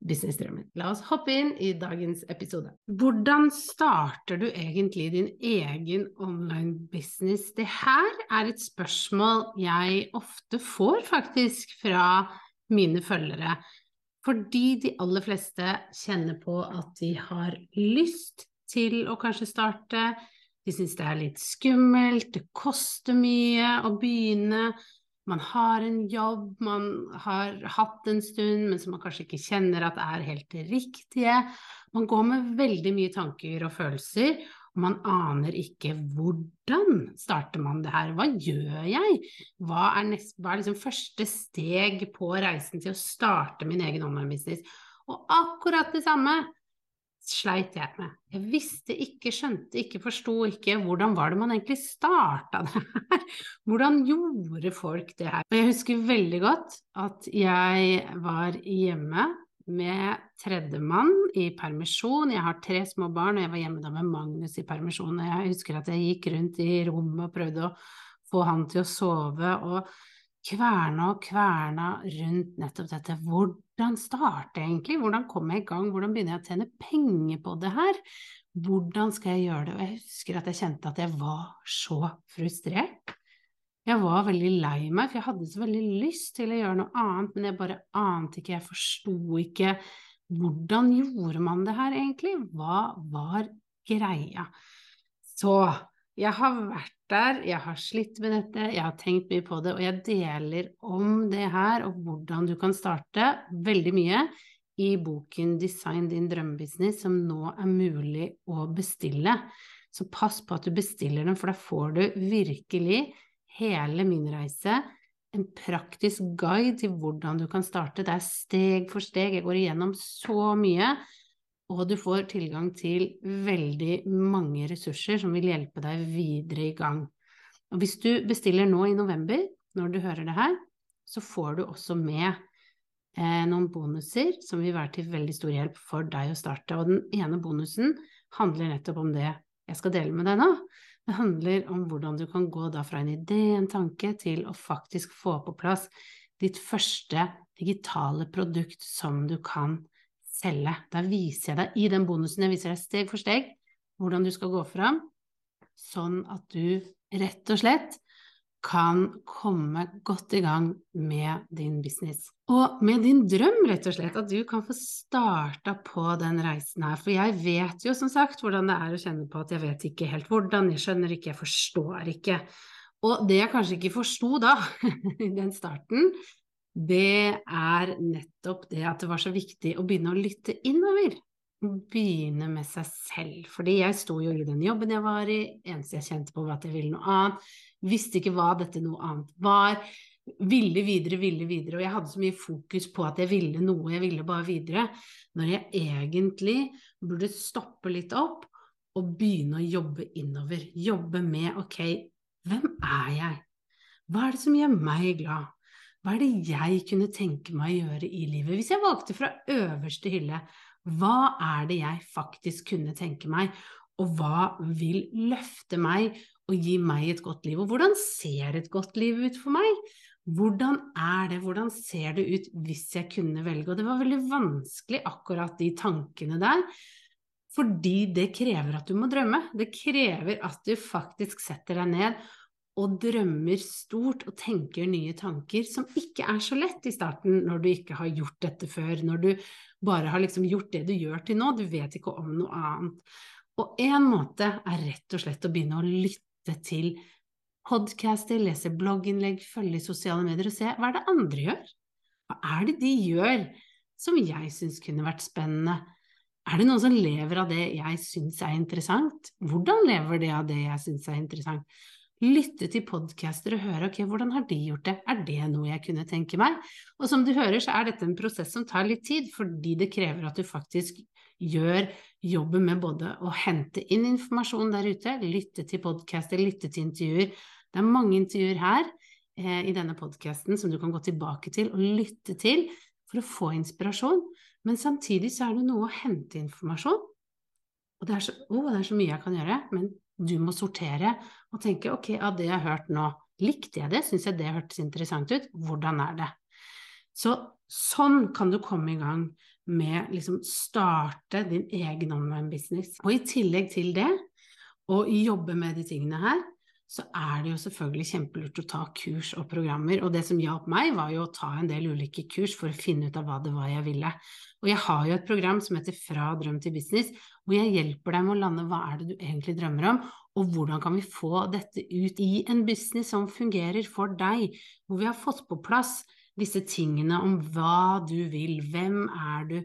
businessdrømmen. La oss hoppe inn i dagens episode. Hvordan starter du egentlig din egen online-business? Det her er et spørsmål jeg ofte får faktisk fra mine følgere. Fordi de aller fleste kjenner på at de har lyst til å kanskje starte de syns det er litt skummelt, det koster mye å begynne. Man har en jobb man har hatt en stund, men som man kanskje ikke kjenner at er helt det riktige. Man går med veldig mye tanker og følelser, og man aner ikke hvordan starter man det her. Hva gjør jeg? Hva er, nest, hva er liksom første steg på reisen til å starte min egen online-business? Og akkurat det samme sleit jeg med. Jeg visste ikke, skjønte ikke, forsto ikke hvordan var det man egentlig starta det her? Hvordan gjorde folk det her? Og jeg husker veldig godt at jeg var hjemme med tredjemann i permisjon. Jeg har tre små barn, og jeg var hjemme da med Magnus i permisjon. Og jeg husker at jeg gikk rundt i rommet og prøvde å få han til å sove. og kverna og kverna rundt nettopp dette. Hvordan starte egentlig? Hvordan komme jeg i gang? Hvordan begynner jeg å tjene penger på det her? Hvordan skal jeg gjøre det? Og jeg husker at jeg kjente at jeg var så frustrert. Jeg var veldig lei meg, for jeg hadde så veldig lyst til å gjøre noe annet, men jeg bare ante ikke, jeg forsto ikke hvordan gjorde man det her egentlig? Hva var greia? Så jeg har vært der, jeg har slitt med dette, jeg har tenkt mye på det, og jeg deler om det her og hvordan du kan starte veldig mye i boken Design din drømmebusiness, som nå er mulig å bestille. Så pass på at du bestiller den, for da får du virkelig hele min reise, en praktisk guide til hvordan du kan starte. Det er steg for steg, jeg går igjennom så mye og du får tilgang til veldig mange ressurser som vil hjelpe deg videre i gang. Og hvis du bestiller nå i november, når du hører det her, så får du også med eh, noen bonuser som vil være til veldig stor hjelp for deg å starte. Og den ene bonusen handler nettopp om det jeg skal dele med deg nå. Det handler om hvordan du kan gå da fra en idé, en tanke, til å faktisk få på plass ditt første digitale produkt som du kan selge. Da viser jeg deg i den bonusen, jeg viser deg steg for steg hvordan du skal gå fram, sånn at du rett og slett kan komme godt i gang med din business. Og med din drøm, rett og slett, at du kan få starta på den reisen her. For jeg vet jo som sagt hvordan det er å kjenne på at jeg vet ikke helt hvordan, jeg skjønner ikke, jeg forstår ikke. Og det jeg kanskje ikke forsto da, i den starten, det er nettopp det at det var så viktig å begynne å lytte innover. Begynne med seg selv. Fordi jeg sto jo i den jobben jeg var i, eneste jeg kjente på var at jeg ville noe annet. Visste ikke hva dette noe annet var. Ville videre, ville videre. Og jeg hadde så mye fokus på at jeg ville noe, jeg ville bare videre. Når jeg egentlig burde stoppe litt opp og begynne å jobbe innover. Jobbe med ok, hvem er jeg? Hva er det som gjør meg glad? Hva er det jeg kunne tenke meg å gjøre i livet? Hvis jeg valgte fra øverste hylle, hva er det jeg faktisk kunne tenke meg, og hva vil løfte meg og gi meg et godt liv? Og hvordan ser et godt liv ut for meg? Hvordan er det, hvordan ser det ut hvis jeg kunne velge? Og det var veldig vanskelig, akkurat de tankene der, fordi det krever at du må drømme. Det krever at du faktisk setter deg ned og drømmer stort og tenker nye tanker, som ikke er så lett i starten når du ikke har gjort dette før, når du bare har liksom gjort det du gjør til nå, du vet ikke om noe annet. Og én måte er rett og slett å begynne å lytte til podcaster, lese blogginnlegg, følge i sosiale medier og se hva er det andre gjør? Hva er det de gjør som jeg syns kunne vært spennende? Er det noen som lever av det jeg syns er interessant? Hvordan lever de av det jeg syns er interessant? Lytte til podcaster og høre ok, hvordan har de gjort det, er det noe jeg kunne tenke meg? Og som du hører, så er dette en prosess som tar litt tid, fordi det krever at du faktisk gjør jobben med både å hente inn informasjon der ute, lytte til podcaster, lytte til intervjuer. Det er mange intervjuer her eh, i denne podkasten som du kan gå tilbake til og lytte til for å få inspirasjon, men samtidig så er det noe å hente informasjon. Og det er så, oh, det er så mye jeg kan gjøre, men du må sortere og tenke ok, av det jeg har hørt nå, likte jeg det, syns jeg det hørtes interessant ut, hvordan er det? Så sånn kan du komme i gang med liksom starte din egen online business. Og i tillegg til det, å jobbe med de tingene her, så er det jo selvfølgelig kjempelurt å ta kurs og programmer. Og det som hjalp meg, var jo å ta en del ulike kurs for å finne ut av hva det var jeg ville. Og jeg har jo et program som heter Fra drøm til business, hvor jeg hjelper deg med å lande hva er det du egentlig drømmer om, og hvordan kan vi få dette ut i en business som fungerer for deg, hvor vi har fått på plass disse tingene om hva du vil, hvem er du,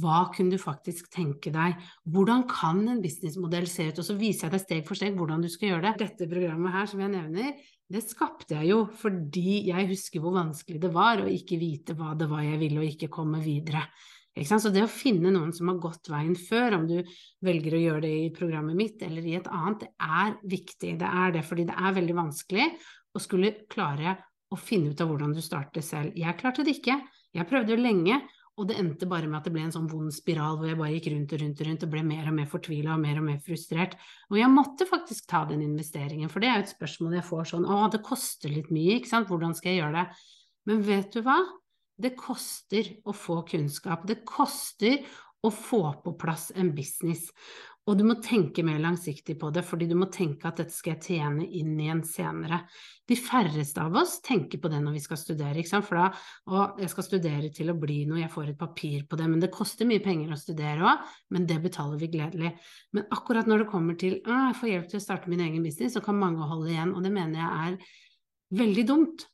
hva kunne du faktisk tenke deg? Hvordan kan en businessmodell se ut? Og så viser jeg deg steg for steg hvordan du skal gjøre det. Dette programmet her som jeg nevner, det skapte jeg jo fordi jeg husker hvor vanskelig det var å ikke vite hva det var jeg ville og ikke komme videre. Så det å finne noen som har gått veien før, om du velger å gjøre det i programmet mitt eller i et annet, det er viktig. Det er det fordi det er veldig vanskelig å skulle klare å finne ut av hvordan du starter selv. Jeg klarte det ikke. Jeg prøvde jo lenge, og det endte bare med at det ble en sånn vond spiral hvor jeg bare gikk rundt og rundt og rundt og ble mer og mer fortvila og mer og mer frustrert. Og jeg måtte faktisk ta den investeringen, for det er jo et spørsmål jeg får sånn å, det koster litt mye, ikke sant, hvordan skal jeg gjøre det? Men vet du hva? Det koster å få kunnskap. Det koster å få på plass en business. Og du må tenke mer langsiktig på det, fordi du må tenke at dette skal jeg tjene inn igjen senere. De færreste av oss tenker på det når vi skal studere, for da å, jeg skal studere til å bli noe, jeg får et papir på det, men det koster mye penger å studere òg, men det betaler vi gledelig. Men akkurat når det kommer til å, jeg får hjelp til å starte min egen business, så kan mange holde igjen, og det mener jeg er veldig dumt.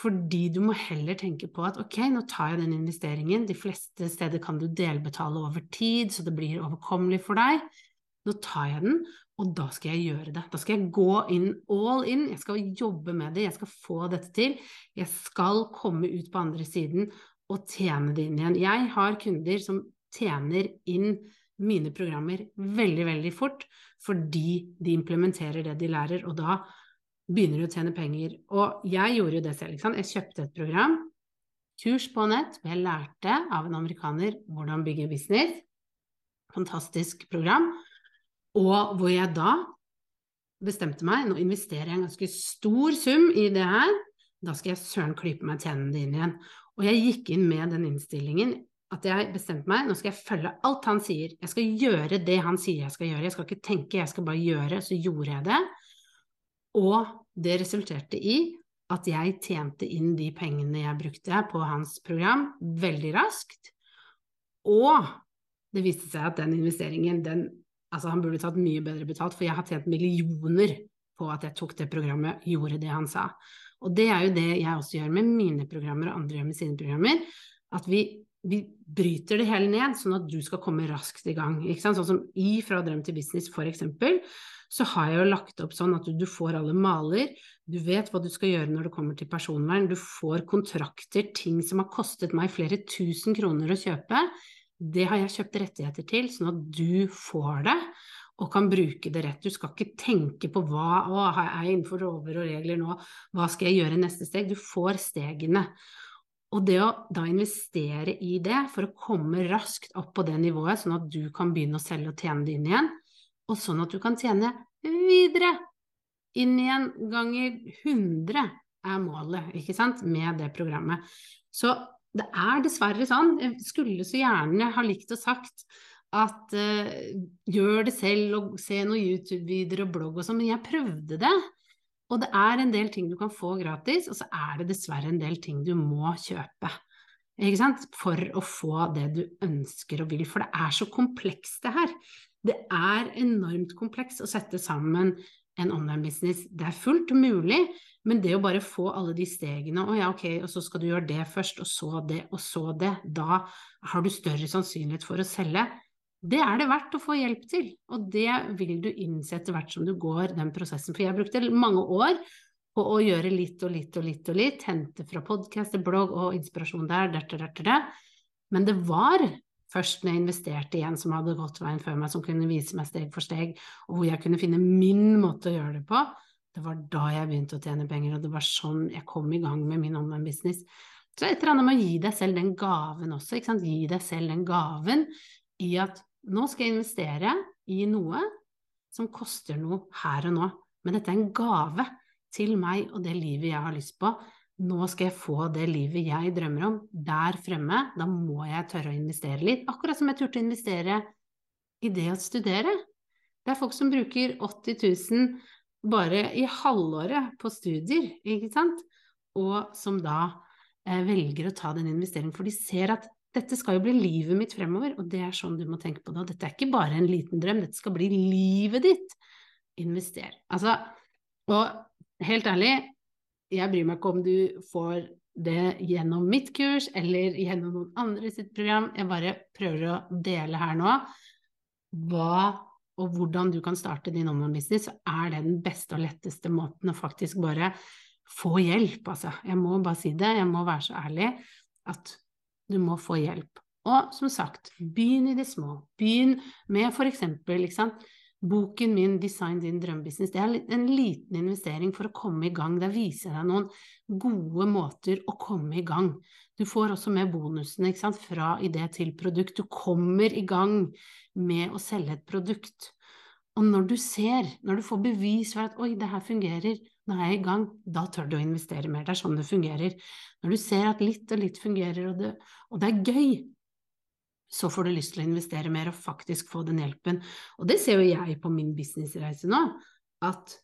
Fordi du må heller tenke på at ok, nå tar jeg den investeringen, de fleste steder kan du delbetale over tid, så det blir overkommelig for deg. Nå tar jeg den, og da skal jeg gjøre det. Da skal jeg gå inn all in, jeg skal jobbe med det, jeg skal få dette til. Jeg skal komme ut på andre siden og tjene det inn igjen. Jeg har kunder som tjener inn mine programmer veldig, veldig fort fordi de implementerer det de lærer, og da begynner du å tjene penger. Og jeg gjorde jo det selv. Jeg kjøpte et program, kurs på nett, hvor jeg lærte av en amerikaner hvordan bygge business. Fantastisk program. Og hvor jeg da bestemte meg, nå investerer jeg en ganske stor sum i det her, da skal jeg søren klype meg tjenende inn igjen. Og jeg gikk inn med den innstillingen at jeg bestemte meg, nå skal jeg følge alt han sier. Jeg skal gjøre det han sier jeg skal gjøre. Jeg skal ikke tenke, jeg skal bare gjøre. Så gjorde jeg det. Og det resulterte i at jeg tjente inn de pengene jeg brukte på hans program, veldig raskt. Og det viste seg at den investeringen, den Altså, han burde tatt mye bedre betalt, for jeg har tjent millioner på at jeg tok det programmet, gjorde det han sa. Og det er jo det jeg også gjør med mine programmer, og andre gjør med sine programmer. At vi, vi bryter det hele ned, sånn at du skal komme raskt i gang. Sånn som i Fra drøm til business, for eksempel, så har jeg jo lagt opp sånn at du, du får alle maler, du vet hva du skal gjøre når det kommer til personvern, du får kontrakter, ting som har kostet meg flere tusen kroner å kjøpe det har jeg kjøpt rettigheter til, sånn at du får det og kan bruke det rett. Du skal ikke tenke på hva å, er jeg innenfor lover og regler nå, hva skal jeg gjøre neste steg? Du får stegene. Og det å da investere i det for å komme raskt opp på det nivået, sånn at du kan begynne å selge og tjene det inn igjen, og sånn at du kan tjene videre inn igjen ganger 100 er målet, ikke sant, med det programmet. Så det er dessverre sånn. Jeg skulle så gjerne ha likt og sagt at uh, gjør det selv og se noen YouTube-videoer og blogg og sånn, men jeg prøvde det. Og det er en del ting du kan få gratis, og så er det dessverre en del ting du må kjøpe. For å få det du ønsker og vil, for det er så komplekst det her. Det er enormt kompleks å sette sammen en online-business. Det er fullt mulig, men det å bare få alle de stegene, og ja, ok, og så skal du gjøre det først, og så det, og så det, da har du større sannsynlighet for å selge. Det er det verdt å få hjelp til, og det vil du innse etter hvert som du går den prosessen. For jeg brukte mange år på å gjøre litt og litt og litt og litt, hente fra podcaster, blogg og inspirasjon der, der, der, der, der. Men det var først når jeg investerte i en som hadde gått veien før meg, som kunne vise meg steg for steg, og hvor jeg kunne finne min måte å gjøre det på, det var da jeg begynte å tjene penger, og det var sånn jeg kom i gang med min online business. Så et eller annet med å gi deg selv den gaven også, ikke sant? gi deg selv den gaven i at nå skal jeg investere i noe som koster noe her og nå, men dette er en gave til meg og det livet jeg har lyst på. Nå skal jeg få det livet jeg drømmer om, der fremme. Da må jeg tørre å investere litt. Akkurat som jeg turte å investere i det å studere. Det er folk som bruker 80 000 bare i halvåret på studier, ikke sant, og som da eh, velger å ta den investeringen, for de ser at dette skal jo bli livet mitt fremover, og det er sånn du må tenke på det. Og dette er ikke bare en liten drøm, dette skal bli livet ditt. Invester. Altså, og helt ærlig, jeg bryr meg ikke om du får det gjennom mitt kurs eller gjennom noen andre sitt program, jeg bare prøver å dele her nå hva og hvordan du kan starte din online-business, så er det den beste og letteste måten å faktisk bare få hjelp, altså. Jeg må bare si det, jeg må være så ærlig at du må få hjelp. Og som sagt, begynn i det små. Begynn med for eksempel, ikke sant, boken min 'Design din drømmebusiness'. Det er en liten investering for å komme i gang. Der viser jeg deg noen gode måter å komme i gang. Du får også med bonusene sant? fra idé til produkt. Du kommer i gang med å selge et produkt. Og når du ser, når du får bevis for at 'oi, det her fungerer', nå er jeg i gang, da tør du å investere mer. Det er sånn det fungerer. Når du ser at litt og litt fungerer, og det, og det er gøy, så får du lyst til å investere mer og faktisk få den hjelpen. Og det ser jo jeg på min businessreise nå, at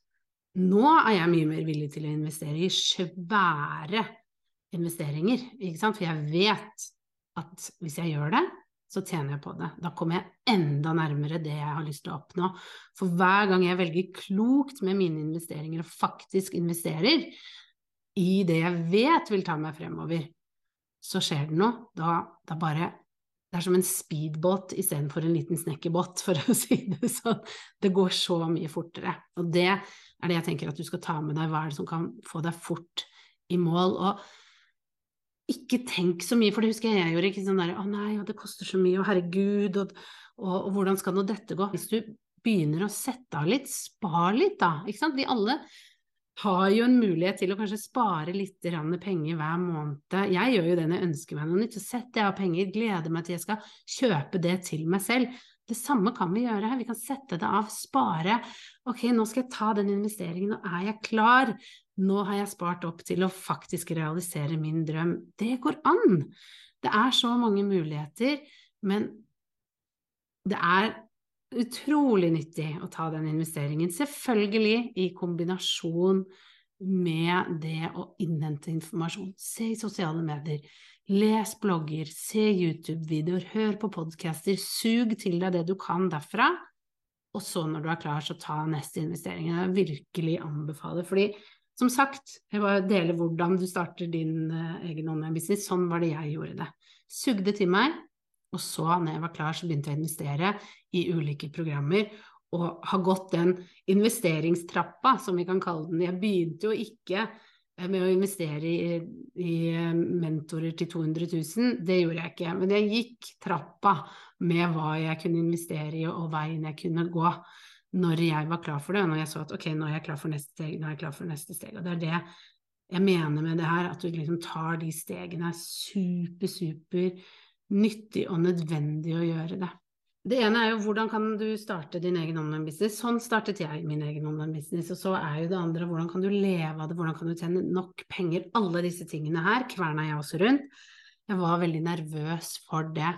nå er jeg mye mer villig til å investere i svære investeringer, ikke sant, for jeg vet at hvis jeg gjør det, så tjener jeg på det. Da kommer jeg enda nærmere det jeg har lyst til å oppnå. For hver gang jeg velger klokt med mine investeringer og faktisk investerer i det jeg vet vil ta meg fremover, så skjer det noe. Da, da bare Det er som en speedbåt istedenfor en liten snekkerbåt, for å si det sånn. Det går så mye fortere. Og det er det jeg tenker at du skal ta med deg. Hva er det som kan få deg fort i mål? Og ikke tenk så mye, for det husker jeg jeg gjorde. ikke sånn der, 'Å nei, det koster så mye, og herregud', og, og, og, hvordan skal nå dette gå? Hvis du begynner å sette av litt, spar litt, da. ikke sant? Vi alle har jo en mulighet til å kanskje spare litt penger hver måned. Jeg gjør jo det når jeg ønsker meg noe nytt. Så setter jeg av penger, gleder meg til jeg skal kjøpe det til meg selv. Det samme kan vi gjøre her. Vi kan sette det av, spare. Ok, nå skal jeg ta den investeringen, nå er jeg klar nå har jeg spart opp til å faktisk realisere min drøm. Det går an! Det er så mange muligheter, men det er utrolig nyttig å ta den investeringen. Selvfølgelig i kombinasjon med det å innhente informasjon. Se i sosiale medier, les blogger, se YouTube-videoer, hør på podcaster, sug til deg det du kan derfra. Og så når du er klar, så ta neste investering. Jeg virkelig anbefaler, fordi som sagt, jeg bare deler hvordan du starter din uh, egen online-business. Sånn var det jeg gjorde det. Sugde til meg, og så, når jeg var klar, så begynte jeg å investere i ulike programmer. Og har gått den investeringstrappa, som vi kan kalle den. Jeg begynte jo ikke eh, med å investere i, i eh, mentorer til 200 000, det gjorde jeg ikke. Men jeg gikk trappa med hva jeg kunne investere i, og veien jeg kunne gå når jeg var klar for det, og når jeg så at ok, nå er jeg klar for neste steg, nå er jeg klar for neste steg. Og det er det jeg mener med det her, at du liksom tar de stegene. er super, super nyttig og nødvendig å gjøre det. Det ene er jo hvordan kan du starte din egen online-business. Sånn startet jeg min egen online-business. Og så er jo det andre hvordan kan du leve av det, hvordan kan du tjene nok penger. Alle disse tingene her kverna jeg også rundt. Jeg var veldig nervøs for det.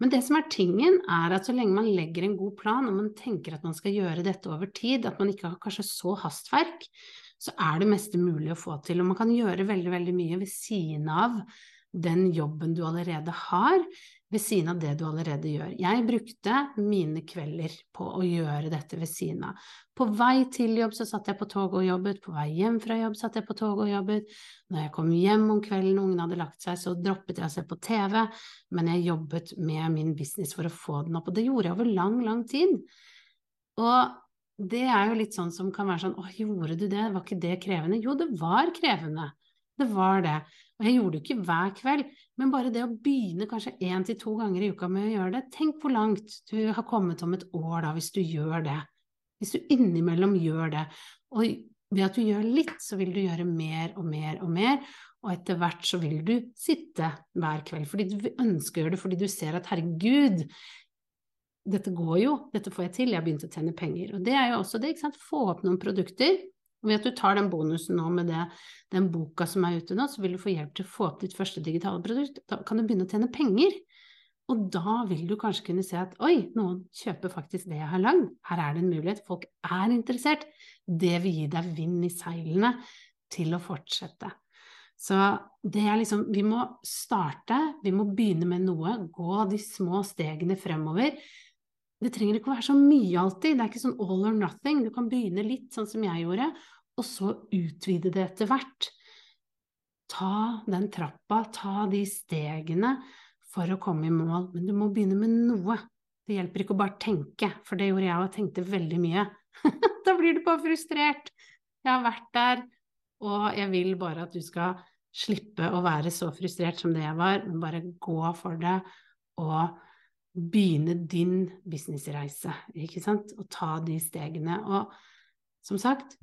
Men det som er tingen, er at så lenge man legger en god plan, og man tenker at man skal gjøre dette over tid, at man ikke har kanskje så hastverk, så er det meste mulig å få til. Og man kan gjøre veldig, veldig mye ved siden av den jobben du allerede har, ved siden av det du allerede gjør. Jeg brukte mine kvelder på å gjøre dette ved siden av. På vei til jobb så satt jeg på toget og jobbet, på vei hjem fra jobb satt jeg på toget og jobbet. Når jeg kom hjem om kvelden og ungene hadde lagt seg, så droppet jeg å se på TV, men jeg jobbet med min business for å få den opp, og det gjorde jeg over lang, lang tid. Og det er jo litt sånn som kan være sånn, å, gjorde du det, var ikke det krevende? Jo, det var krevende. Det var det. Og jeg gjorde det ikke hver kveld, men bare det å begynne kanskje én til to ganger i uka med å gjøre det, tenk hvor langt du har kommet om et år da, hvis du gjør det. Hvis du innimellom gjør det. Og ved at du gjør litt, så vil du gjøre mer og mer og mer, og etter hvert så vil du sitte hver kveld fordi du ønsker å gjøre det, fordi du ser at herregud, dette går jo, dette får jeg til, jeg har begynt å tjene penger. Og det er jo også det, ikke sant, få opp noen produkter ved at du tar den bonusen nå med det, den boka som er ute nå, så vil du få hjelp til å få opp ditt første digitale produkt. Da kan du begynne å tjene penger. Og da vil du kanskje kunne se at oi, noen kjøper faktisk det jeg har lagd. Her er det en mulighet. Folk er interessert. Det vil gi deg vind i seilene til å fortsette. Så det er liksom Vi må starte, vi må begynne med noe, gå de små stegene fremover. Det trenger ikke å være så mye alltid, det er ikke sånn all or nothing. Du kan begynne litt sånn som jeg gjorde, og så utvide det etter hvert. Ta den trappa, ta de stegene for å komme i mål, men du må begynne med noe. Det hjelper ikke å bare tenke, for det gjorde jeg og tenkte veldig mye. da blir du bare frustrert. Jeg har vært der, og jeg vil bare at du skal slippe å være så frustrert som det jeg var, men bare gå for det og begynne din businessreise, ikke sant, og ta de stegene. Og som sagt,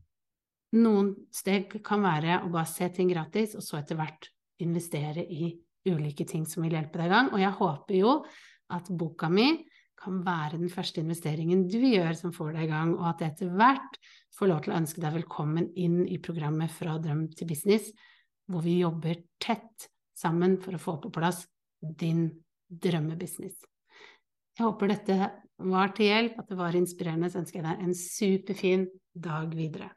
noen steg kan være å bare se ting gratis, og så etter hvert investere i ulike ting som vil hjelpe deg i gang. Og jeg håper jo at boka mi kan være den første investeringen du gjør som får deg i gang, og at jeg etter hvert får lov til å ønske deg velkommen inn i programmet Fra drøm til business, hvor vi jobber tett sammen for å få på plass din drømmebusiness. Jeg håper dette var til hjelp, at det var inspirerende. Så ønsker jeg deg en superfin dag videre.